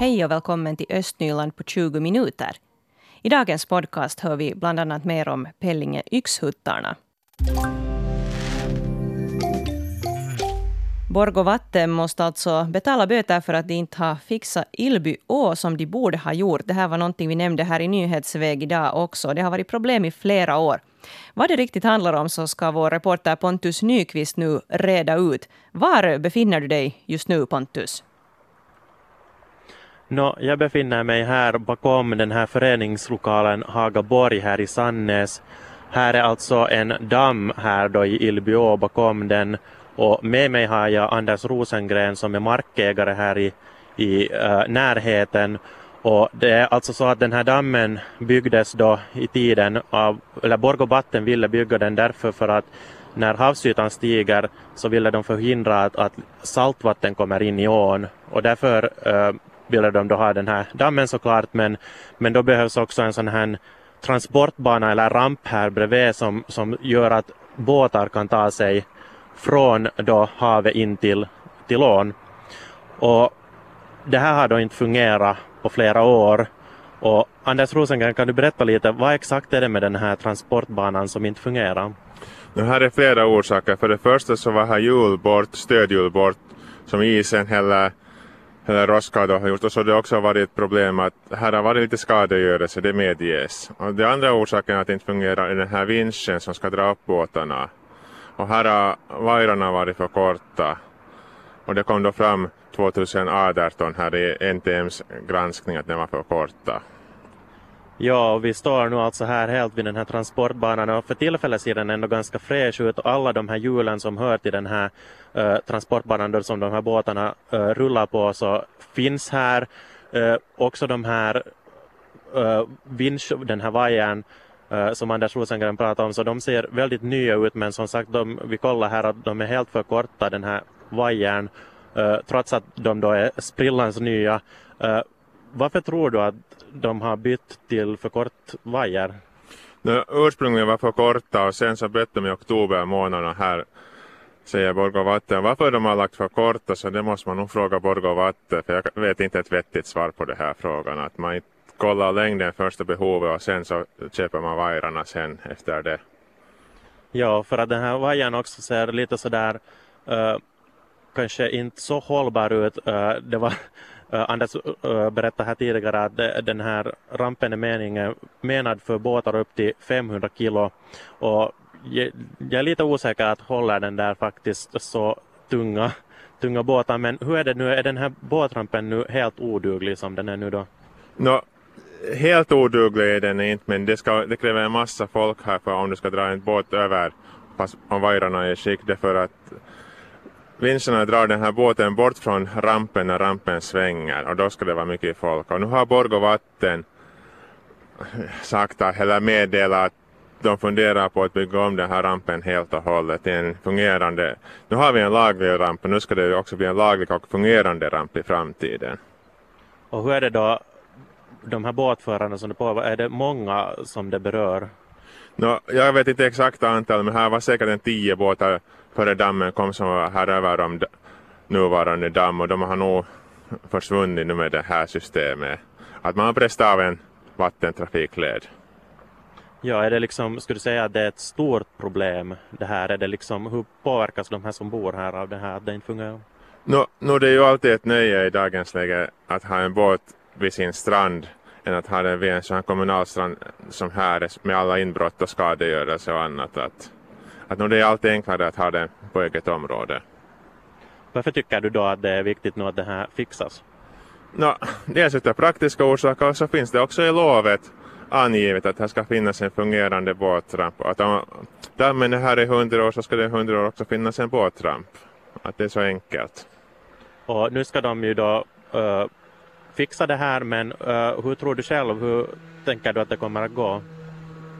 Hej och välkommen till Östnyland på 20 minuter. I dagens podcast hör vi bland annat mer om Pellinge yxhuttarna. Borgå Vatten måste alltså betala böter för att de inte har fixat Ilby å som de borde ha gjort. Det här var någonting vi nämnde här i nyhetsväg idag också. Det har varit problem i flera år. Vad det riktigt handlar om så ska vår reporter Pontus Nyqvist nu reda ut. Var befinner du dig just nu Pontus? No, jag befinner mig här bakom den här föreningslokalen Hagaborg här i Sannäs. Här är alltså en damm här då i Ilbyå bakom den och med mig har jag Anders Rosengren som är markägare här i, i uh, närheten. Och det är alltså så att den här dammen byggdes då i tiden av, eller Borgå Vatten ville bygga den därför för att när havsytan stiger så ville de förhindra att, att saltvatten kommer in i ån och därför uh, ville de då ha den här dammen såklart men, men då behövs också en sån här transportbana eller ramp här bredvid som, som gör att båtar kan ta sig från då havet in till, till ån. Och det här har då inte fungerat på flera år. Och Anders Rosengren, kan du berätta lite, vad exakt är det med den här transportbanan som inte fungerar? Det här är flera orsaker. För det första så var här hjul bort, stödhjul bort, som isen häller Eh, eller rostskador har gjort. Och så har det också varit ett problem att här har varit lite skadegörelse, det medges. Och det andra orsaken att det inte fungerar är den här vinschen som ska dra upp båtarna. Och här har vajrarna varit för korta. Och det kom då fram 2018 här i NTMs granskning att de var för korta. Ja, vi står nu alltså här helt vid den här transportbanan och för tillfället ser den ändå ganska fräsch ut och alla de här hjulen som hör till den här uh, transportbanan då, som de här båtarna uh, rullar på så finns här. Uh, också de här uh, vinsch, den här vajern uh, som Anders Rosengren pratade om, så de ser väldigt nya ut men som sagt, de, vi kollar här att de är helt för korta den här vajern uh, trots att de då är sprillans nya. Uh, varför tror du att de har bytt till för kort vajer? No, ursprungligen var för korta och sen så bytte de i oktober månaderna här säger Borgå Vatten. Varför de har lagt för korta så det måste man nog fråga Borgå Vatten för jag vet inte ett vettigt svar på den här frågan. Att man inte kollar längden första behovet och sen så köper man vajrarna sen efter det. Ja, för att den här vajern också ser lite sådär uh, kanske inte så hållbar ut. Uh, det var Eh, Anders eh, eh, berättade här tidigare att den här rampen är meningen, menad för båtar upp till 500 kilo. Och jag, jag är lite osäker att håller den där faktiskt så tunga, tunga båtar. Men hur är det nu, är den här båtrampen nu helt oduglig som den är nu då? No, helt oduglig är den inte men det, ska, det kräver en massa folk här för om du ska dra en båt över. Fast om vajrarna är i skick därför att vinscherna drar den här båten bort från rampen när rampen svänger och då ska det vara mycket folk. Och nu har Borgå Vatten sagt eller meddelat att de funderar på att bygga om den här rampen helt och hållet till en fungerande. Nu har vi en laglig ramp och nu ska det också bli en laglig och fungerande ramp i framtiden. Och hur är det då de här båtförarna som det på, är det många som det berör? No, jag vet inte exakt antal men här var säkert en tio båtar före dammen kom som var här över om nuvarande damm och de har nog försvunnit nu med det här systemet. Att man har bräst av en vattentrafikled. Ja, är det liksom, skulle du säga att det är ett stort problem det här? Är det liksom, hur påverkas de här som bor här av det här att det inte fungerar? No, no, det är ju alltid ett nöje i dagens läge att ha en båt vid sin strand än att ha den vid en sån här kommunal strand som här med alla inbrott och skadegörelse och annat. Att, att no, det är alltid enklare att ha den på eget område. Varför tycker du då att det är viktigt nu att det här fixas? No, dels utav praktiska orsaker och så finns det också i lovet angivet att här ska finnas en fungerande båtramp. Att om dammen är här i hundra år så ska det i hundra år också finnas en båtramp. Att det är så enkelt. Och nu ska de ju då uh, fixa det här men uh, hur tror du själv, hur tänker du att det kommer att gå?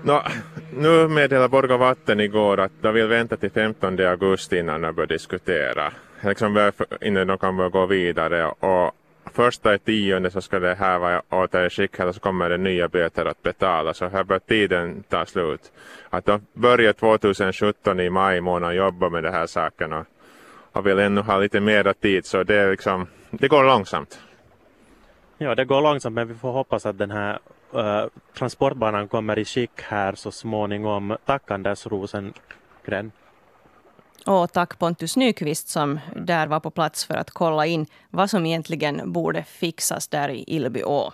No, nu meddelade Borgå Vatten igår att de vill vänta till 15 augusti innan de börjar diskutera. Liksom innan de kan börja gå vidare och första i tionde så ska det här vara återskickat och så kommer det nya böter att betala så här bör tiden ta slut. Att de börjar 2017 i maj månad jobba med de här sakerna. och, vill ännu ha lite mera tid så det är liksom, det går långsamt. Ja, det går långsamt men vi får hoppas att den här uh, transportbanan kommer i skick här så småningom. Tack Anders Rosengren. Och tack Pontus Nyqvist som där var på plats för att kolla in vad som egentligen borde fixas där i Ilbyå.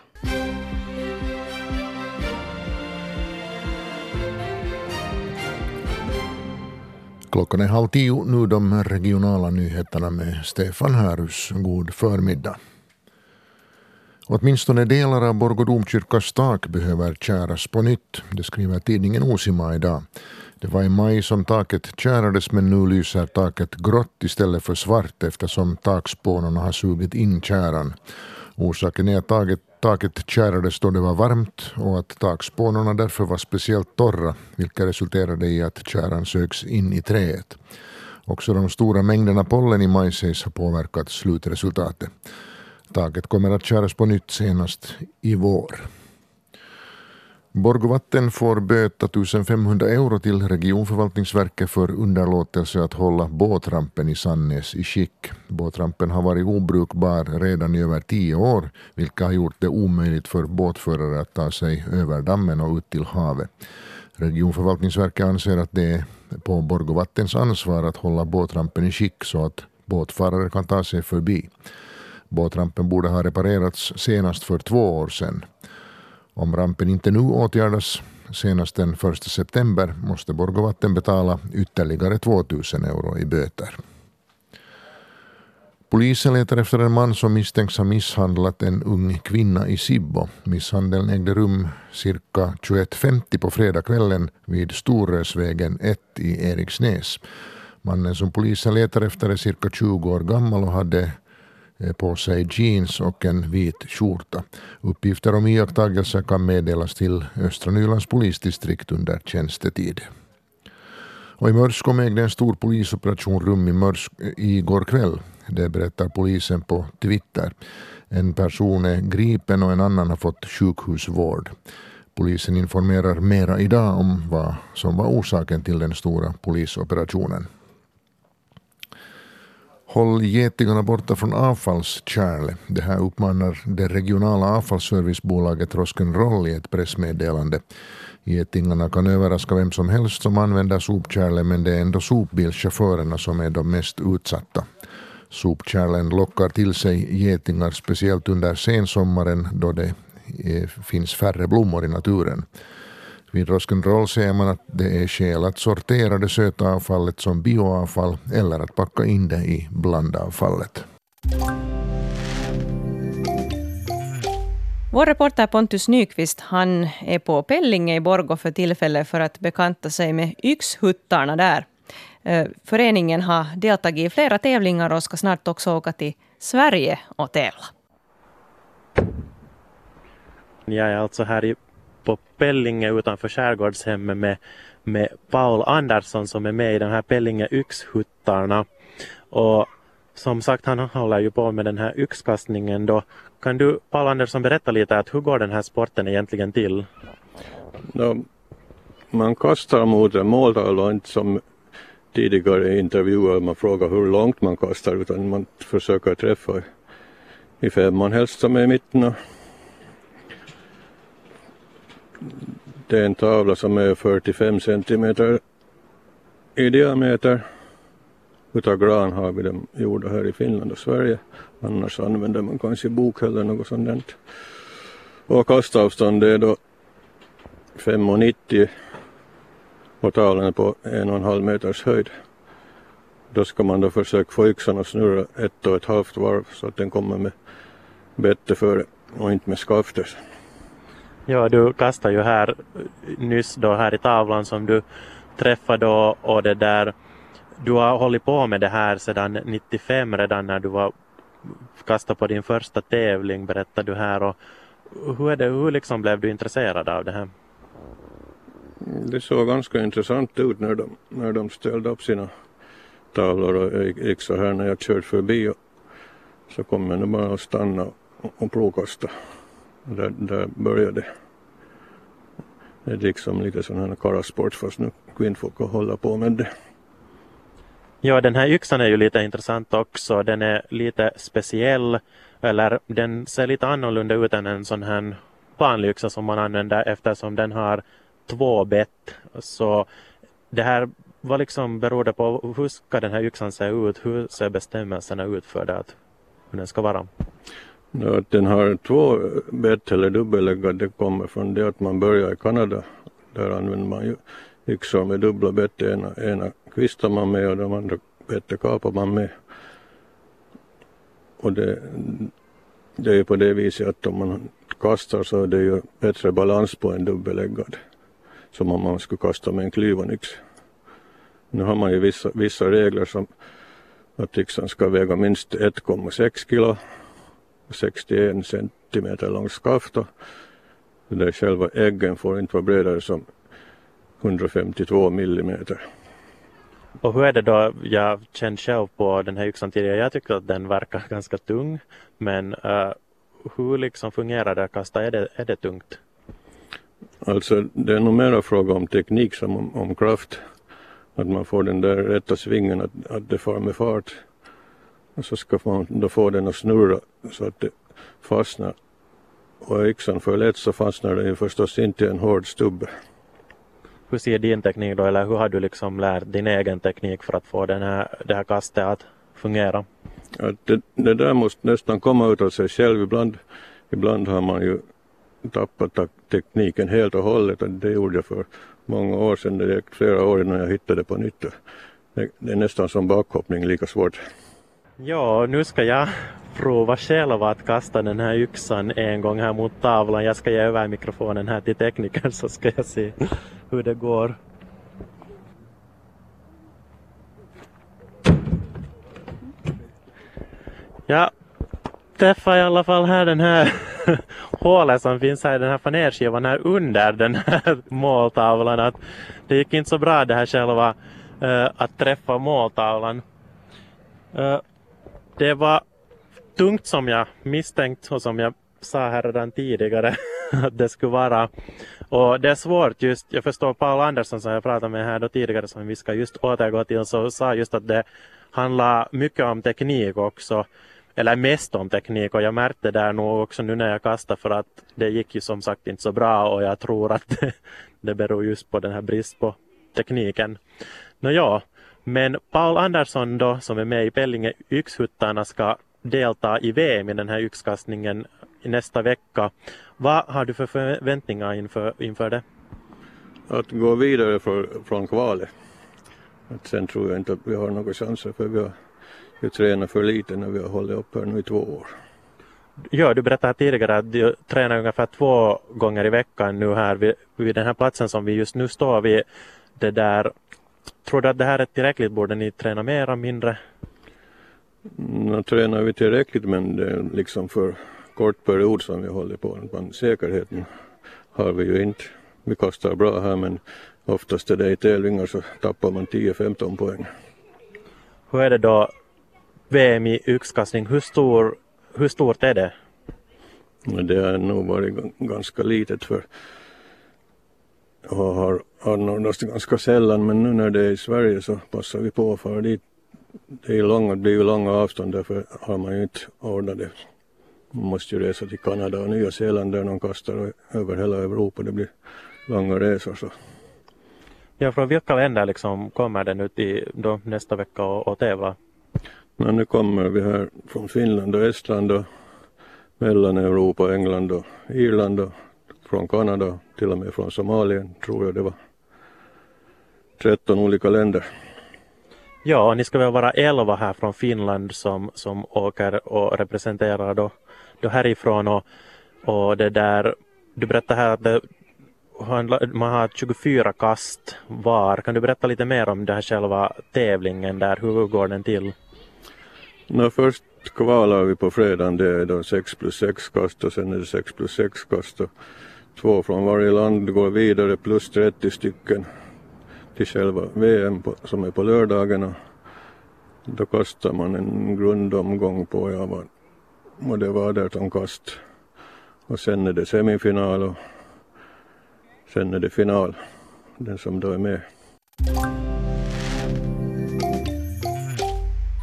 Klockan är halv tio, nu de regionala nyheterna med Stefan Härus. God förmiddag. Åtminstone delar av Borgå domkyrkas tak behöver käras på nytt. Det skriver tidningen Osima idag. Det var i maj som taket kärades men nu lyser taket grått istället för svart eftersom takspånarna har sugit in käran. Orsaken är att taket, taket kärades då det var varmt och att takspånarna därför var speciellt torra vilket resulterade i att käran sögs in i träet. Också de stora mängderna pollen i maj sägs ha påverkat slutresultatet. Taket kommer att köras på nytt senast i vår. Borgvatten får böta 1500 euro till regionförvaltningsverket för underlåtelse att hålla båtrampen i Sannäs i skick. Båtrampen har varit obrukbar redan i över tio år vilket har gjort det omöjligt för båtförare att ta sig över dammen och ut till havet. Regionförvaltningsverket anser att det är på Borgvattens ansvar att hålla båtrampen i skick så att båtförare kan ta sig förbi. Båtrampen borde ha reparerats senast för två år sedan. Om rampen inte nu åtgärdas senast den 1 september måste Borgovatten betala ytterligare 2000 euro i böter. Polisen letar efter en man som misstänks ha misshandlat en ung kvinna i Sibbo. Misshandeln ägde rum cirka 21.50 på fredagskvällen vid Storösvägen 1 i Eriksnäs. Mannen som polisen letar efter är cirka 20 år gammal och hade Eh, på sig jeans och en vit skjorta. Uppgifter om iakttagelser kan meddelas till Östra Nylands polisdistrikt under tjänstetid. Och I Mörskom ägde en stor polisoperation rum i Mörsk eh, igår kväll. Det berättar polisen på Twitter. En person är gripen och en annan har fått sjukhusvård. Polisen informerar mera idag om vad som var orsaken till den stora polisoperationen. Håll getingarna borta från avfallskärle. Det här uppmanar det regionala avfallsservicebolaget Rock'n'Roll i ett pressmeddelande. Getingarna kan överraska vem som helst som använder sopkärle men det är ändå sopbilschaufförerna som är de mest utsatta. Sopkärlen lockar till sig getingar speciellt under sensommaren då det finns färre blommor i naturen. Vid Rock'n'Roll säger man att det är skäl att sortera det söta avfallet som bioavfall eller att packa in det i blandavfallet. Vår reporter Pontus Nyqvist han är på Pellinge i Borgå för tillfället för att bekanta sig med yxhuttarna där. Eh, föreningen har deltagit i flera tävlingar och ska snart också åka till Sverige och tävla. Jag är alltså här i Pellinge utanför skärgårdshemmet med, med Paul Andersson som är med i de här Pellinge yxhuttarna. Och som sagt, han håller ju på med den här yxkastningen då. Kan du, Paul Andersson, berätta lite att hur går den här sporten egentligen till? No, man kastar mot en måltavla, inte som tidigare intervjuer man frågar hur långt man kastar utan man försöker träffa i femman helst som är i mitten det är en tavla som är 45 centimeter i diameter. Utav gran har vi dem gjorda här i Finland och Sverige. Annars använder man kanske bok eller något sånt. Där. Och kastavstånd är då 5,90 och tavlan är på en och en halv meters höjd. Då ska man då försöka få yxan att snurra ett och ett halvt varv så att den kommer med bättre före och inte med skaftet. Ja, du kastade ju här nyss då här i tavlan som du träffade och, och det där. Du har hållit på med det här sedan 95 redan när du var kastade på din första tävling berättade du här. Och hur, är det, hur liksom blev du intresserad av det här? Mm, det såg ganska intressant ut när de, när de ställde upp sina tavlor och gick så här när jag körde förbi. Och så kom jag bara att stanna och, och provkasta. Där, där började det. Det är liksom lite sån här karasport fast nu kvinnfolk håller på med det. Ja, den här yxan är ju lite intressant också. Den är lite speciell, eller den ser lite annorlunda ut än en sån här vanlig yxa som man använder eftersom den har två bett. Så det här, vad liksom beror det på? Hur ska den här yxan se ut? Hur ser bestämmelserna ut för det? Att, hur den ska vara? Att den har två bett eller dubbeläggad, det kommer från det att man börjar i Kanada. Där använder man ju yxor med dubbla bett. Ena, ena kvistar man med och de andra bettet kapar man med. Och det, det är ju på det viset att om man kastar så är det ju bättre balans på en dubbeläggad. Som om man skulle kasta med en klyvan yxa. Nu har man ju vissa, vissa regler som att yxan ska väga minst 1,6 kilo 61 centimeter långt skaft och där själva äggen får inte vara bredare som 152 millimeter. Och hur är det då? Jag kände själv på den här yxan tidigare. Jag tycker att den verkar ganska tung. Men uh, hur liksom fungerar det att kasta? Är det, är det tungt? Alltså det är nog mera fråga om teknik som om, om kraft. Att man får den där rätta svingen, att, att det far med fart. Och så ska man då få den att snurra så att det fastnar. Och yxan för lätt så fastnar den ju förstås inte i en hård stubbe. Hur ser din teknik då, eller hur har du liksom lärt din egen teknik för att få den här, det här kastet att fungera? Att det, det där måste nästan komma ut av sig själv. Ibland, ibland har man ju tappat tekniken helt och hållet. Det gjorde jag för många år sedan. Det gick flera år innan jag hittade på nytt. Det, det är nästan som bakhoppning, lika svårt. Ja, nu ska jag prova själv att kasta den här yxan en gång här mot tavlan. Jag ska ge över mikrofonen här till teknikern så ska jag se hur det går. Ja, träffade i alla fall här den här hålet som finns här i den här fanerskivan här under den här måltavlan. Att det gick inte så bra det här själva uh, att träffa måltavlan. Uh, det var tungt som jag misstänkt och som jag sa här redan tidigare att det skulle vara. Och det är svårt just, jag förstår Paul Andersson som jag pratade med här då tidigare som vi ska just återgå till så sa just att det handlar mycket om teknik också. Eller mest om teknik och jag märkte där nog också nu när jag kastade för att det gick ju som sagt inte så bra och jag tror att det, det beror just på den här brist på tekniken. Nå men Paul Andersson då som är med i Pellinge Yxhuttarna ska delta i VM i den här yxkastningen nästa vecka. Vad har du för förväntningar inför, inför det? Att gå vidare för, från kvalet. Att sen tror jag inte att vi har några chanser för vi har ju tränat för lite när vi har hållit upp här nu i två år. Ja, du berättade tidigare att du tränar ungefär två gånger i veckan nu här vid, vid den här platsen som vi just nu står vid. Det där, tror du att det här är tillräckligt? Borde ni träna mera, mindre? Nu tränar vi tillräckligt men det är liksom för kort period som vi håller på. Men säkerheten har vi ju inte. Vi kastar bra här men oftast är det i tävlingar så tappar man 10-15 poäng. Hur är det då VM i yxkastning? Hur, stor, hur stort är det? Det har nog varit ganska litet för och har anordnats ganska sällan men nu när det är i Sverige så passar vi på att fara dit det, är långa, det blir långa avstånd därför har man ju inte ordnat det. Man måste ju resa till Kanada och Nya Zeeland där de kastar över hela Europa. Det blir långa resor så. Ja, från vilka länder liksom kommer den ut i då nästa vecka och, och tävla? Men nu kommer vi här från Finland och Estland och Mellaneuropa, England och Irland och från Kanada, till och med från Somalien tror jag det var. 13 olika länder. Ja, ni ska väl vara elva här från Finland som, som åker och representerar då, då härifrån och, och det där, du berättade här att det, man har 24 kast var. Kan du berätta lite mer om den här själva tävlingen där, hur går den till? No, först kvalar vi på fredagen, det är då 6 plus 6 kast och sen är det 6 plus 6 kast och två från varje land går vidare plus 30 stycken till själva VM på, som är på lördagen då kastar man en grundomgång på, ja vad, vad det var 18 kast. Och sen är det semifinal och sen är det final, den som då är med.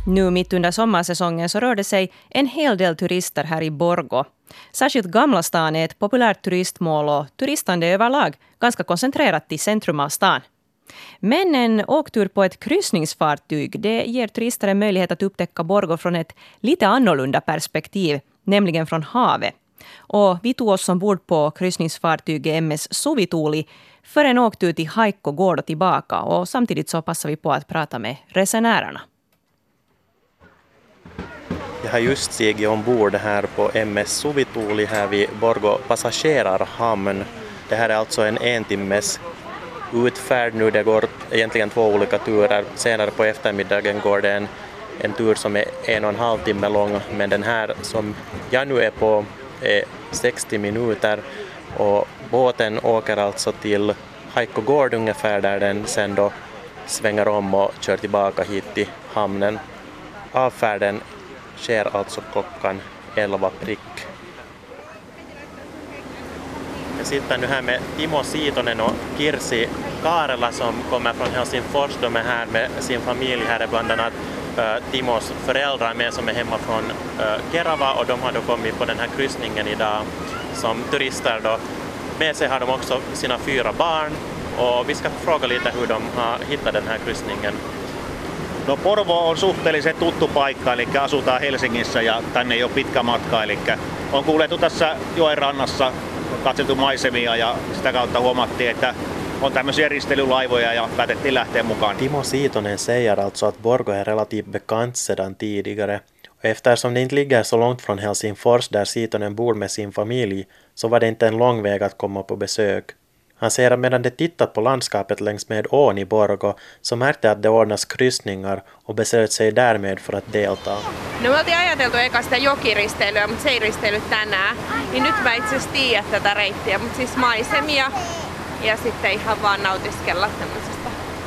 Nu mitt under sommarsäsongen så rör det sig en hel del turister här i Borgo. Särskilt Gamla stan är ett populärt turistmål och turistande överlag ganska koncentrerat i centrum av stan. Men en åktur på ett kryssningsfartyg det ger turister en möjlighet att upptäcka Borgo från ett lite annorlunda perspektiv, nämligen från havet. Och vi tog oss ombord på kryssningsfartyget MS Suvituuli för en åktur till Haikko gård och tillbaka och samtidigt så passade vi på att prata med resenärerna. Jag har just stigit ombord här på MS Suvituuli här vid Borgo passagerarhamn. Det här är alltså en entimmes utfärd nu. Det går egentligen två olika turer. Senare på eftermiddagen går det en, en tur som är en och en halv timme lång, men den här som jag nu är på är 60 minuter och båten åker alltså till Haikko gård ungefär där den sen då svänger om och kör tillbaka hit till hamnen. Avfärden sker alltså klockan 11 prick. Jag sitter nu här med Timo Siitonen och Kirsi Kaarela som kommer från Helsingfors. De är här med sin familj. Här är bland annat Timos föräldrar med som är hemma från Kerava och de har då kommit på den här kryssningen idag som turister. Då. Med sig har de också sina fyra barn och vi ska fråga lite hur de har hittat den här kryssningen. No Porvo on suhteellisen tuttu paikka, eli asutaan Helsingissä ja tänne ei ole pitkä matka. Eli on kuulettu tässä joen rannassa, katseltu maisemia ja sitä kautta huomattiin, että on tämmöisiä ristelylaivoja ja päätettiin lähteä mukaan. Timo Siitonen säger alltså att Borgo är relativt bekant sedan tidigare. Eftersom det inte ligger så långt från Helsingfors där Siitonen bor med sin familj så var det inte en lång väg att komma på besök. Han säger att medan de tittat på landskapet längs med ån i Borgo så märkte att det ordnas kryssningar och beslöt sig därmed för att delta. No me oltiin ajateltu eka sitä jokiristeilyä, mutta se ei risteily tänään. Niin nyt mä itse asiassa tiedän tätä reittiä, mutta siis maisemia ja sitten ihan vaan nautiskella tämmöistä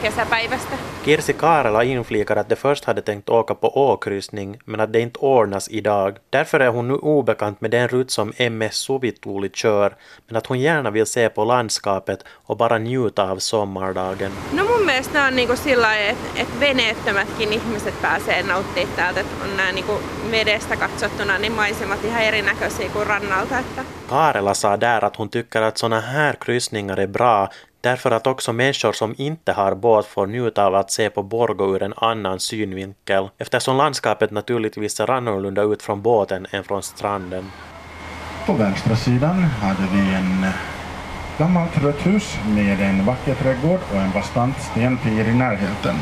kesäpäivästä. Kirsi Kaarela inflikar att de först hade tänkt åka på åkryssning men att det inte ordnas idag. Därför är hon nu obekant med den rut som MS Suvituuli kör men att hon gärna vill se på landskapet och bara njuta av sommardagen. No mun mielestä on niinku sillä että et veneettömätkin ihmiset pääsee nauttimaan täältä. Että on nämä niinku vedestä katsottuna niin maisemat ihan erinäköisiä kuin rannalta. Että... Kaarela sa där att hon tycker att såna här kryssningar är bra därför att också människor som inte har båt får njuta av att se på Borgo ur en annan synvinkel, eftersom landskapet naturligtvis ser annorlunda ut från båten än från stranden. På vänstra sidan hade vi en gammalt rött hus med en vacker trädgård och en bastant stenpir i närheten.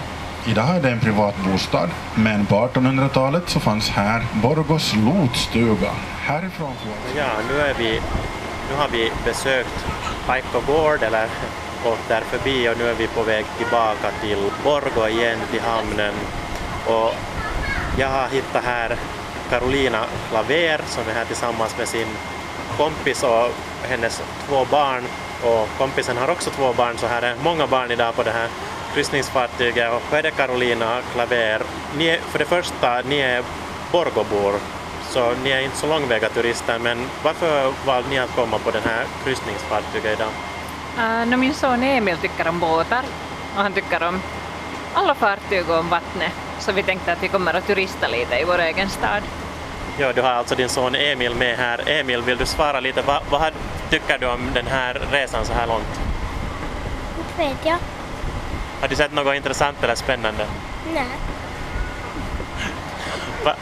Idag är det en privat bostad, men på 1800-talet så fanns här Borgos lotstuga. Härifrån får Ja, nu, är vi, nu har vi besökt Paikko gård eller åkt där förbi och nu är vi på väg tillbaka till Borgo igen, till hamnen. Och jag har hittat här Carolina Klaver som är här tillsammans med sin kompis och hennes två barn. Och kompisen har också två barn så här är många barn idag på det här kryssningsfartyget. Och vad är det Carolina Klaver? Ni är, för det första, ni är Borgobor så ni är inte så långväga turister men varför valde ni att komma på den här kryssningsfartyget idag? Uh, no min son Emil tycker om båtar och han tycker om alla fartyg och om vattnet. Så vi tänkte att vi kommer att turista lite i vår egen stad. Ja, du har alltså din son Emil med här. Emil, vill du svara lite? Vad, vad tycker du om den här resan så här långt? Inte vet jag. Har du sett något intressant eller spännande? Nej. Va,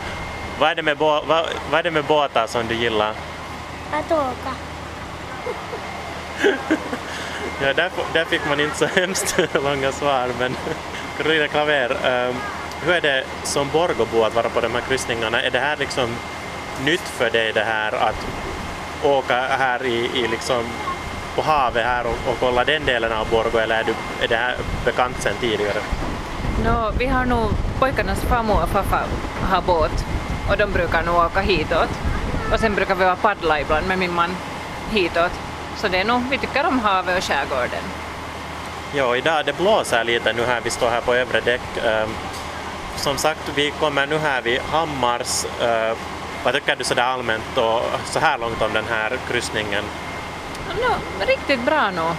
vad, är det med vad, vad är det med båtar som du gillar? Att åka. Ja, där, där fick man inte så hemskt långa svar, men Carolina Klaver, um, hur är det som Borgåbo att vara på de här kryssningarna? Är det här liksom nytt för dig det här att åka här i, i liksom på havet här och, och kolla den delen av Borgo eller är, du, är det här bekant sedan tidigare? No, vi har nog pojkarnas farmor och farfar har båt och de brukar nog åka hitåt. Och sen brukar vi vara paddla ibland med min man hitåt. Så det är nog, vi tycker om havet och skärgården. Ja, idag det blåser lite nu här, vi står här på övre däck. Um, som sagt, vi kommer nu här vid Hammars. Uh, vad tycker du sådär allmänt och så här långt om den här kryssningen? No, riktigt bra nog.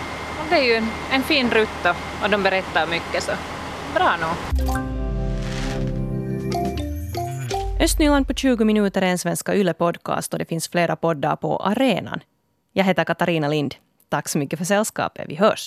Det är ju en, en fin rutt och de berättar mycket så bra nog. Östnyland på 20 minuter är en Svenska Yle-podcast och det finns flera poddar på arenan. Jag heter Katarina Lind. Tack så mycket för sällskapet. Vi hörs.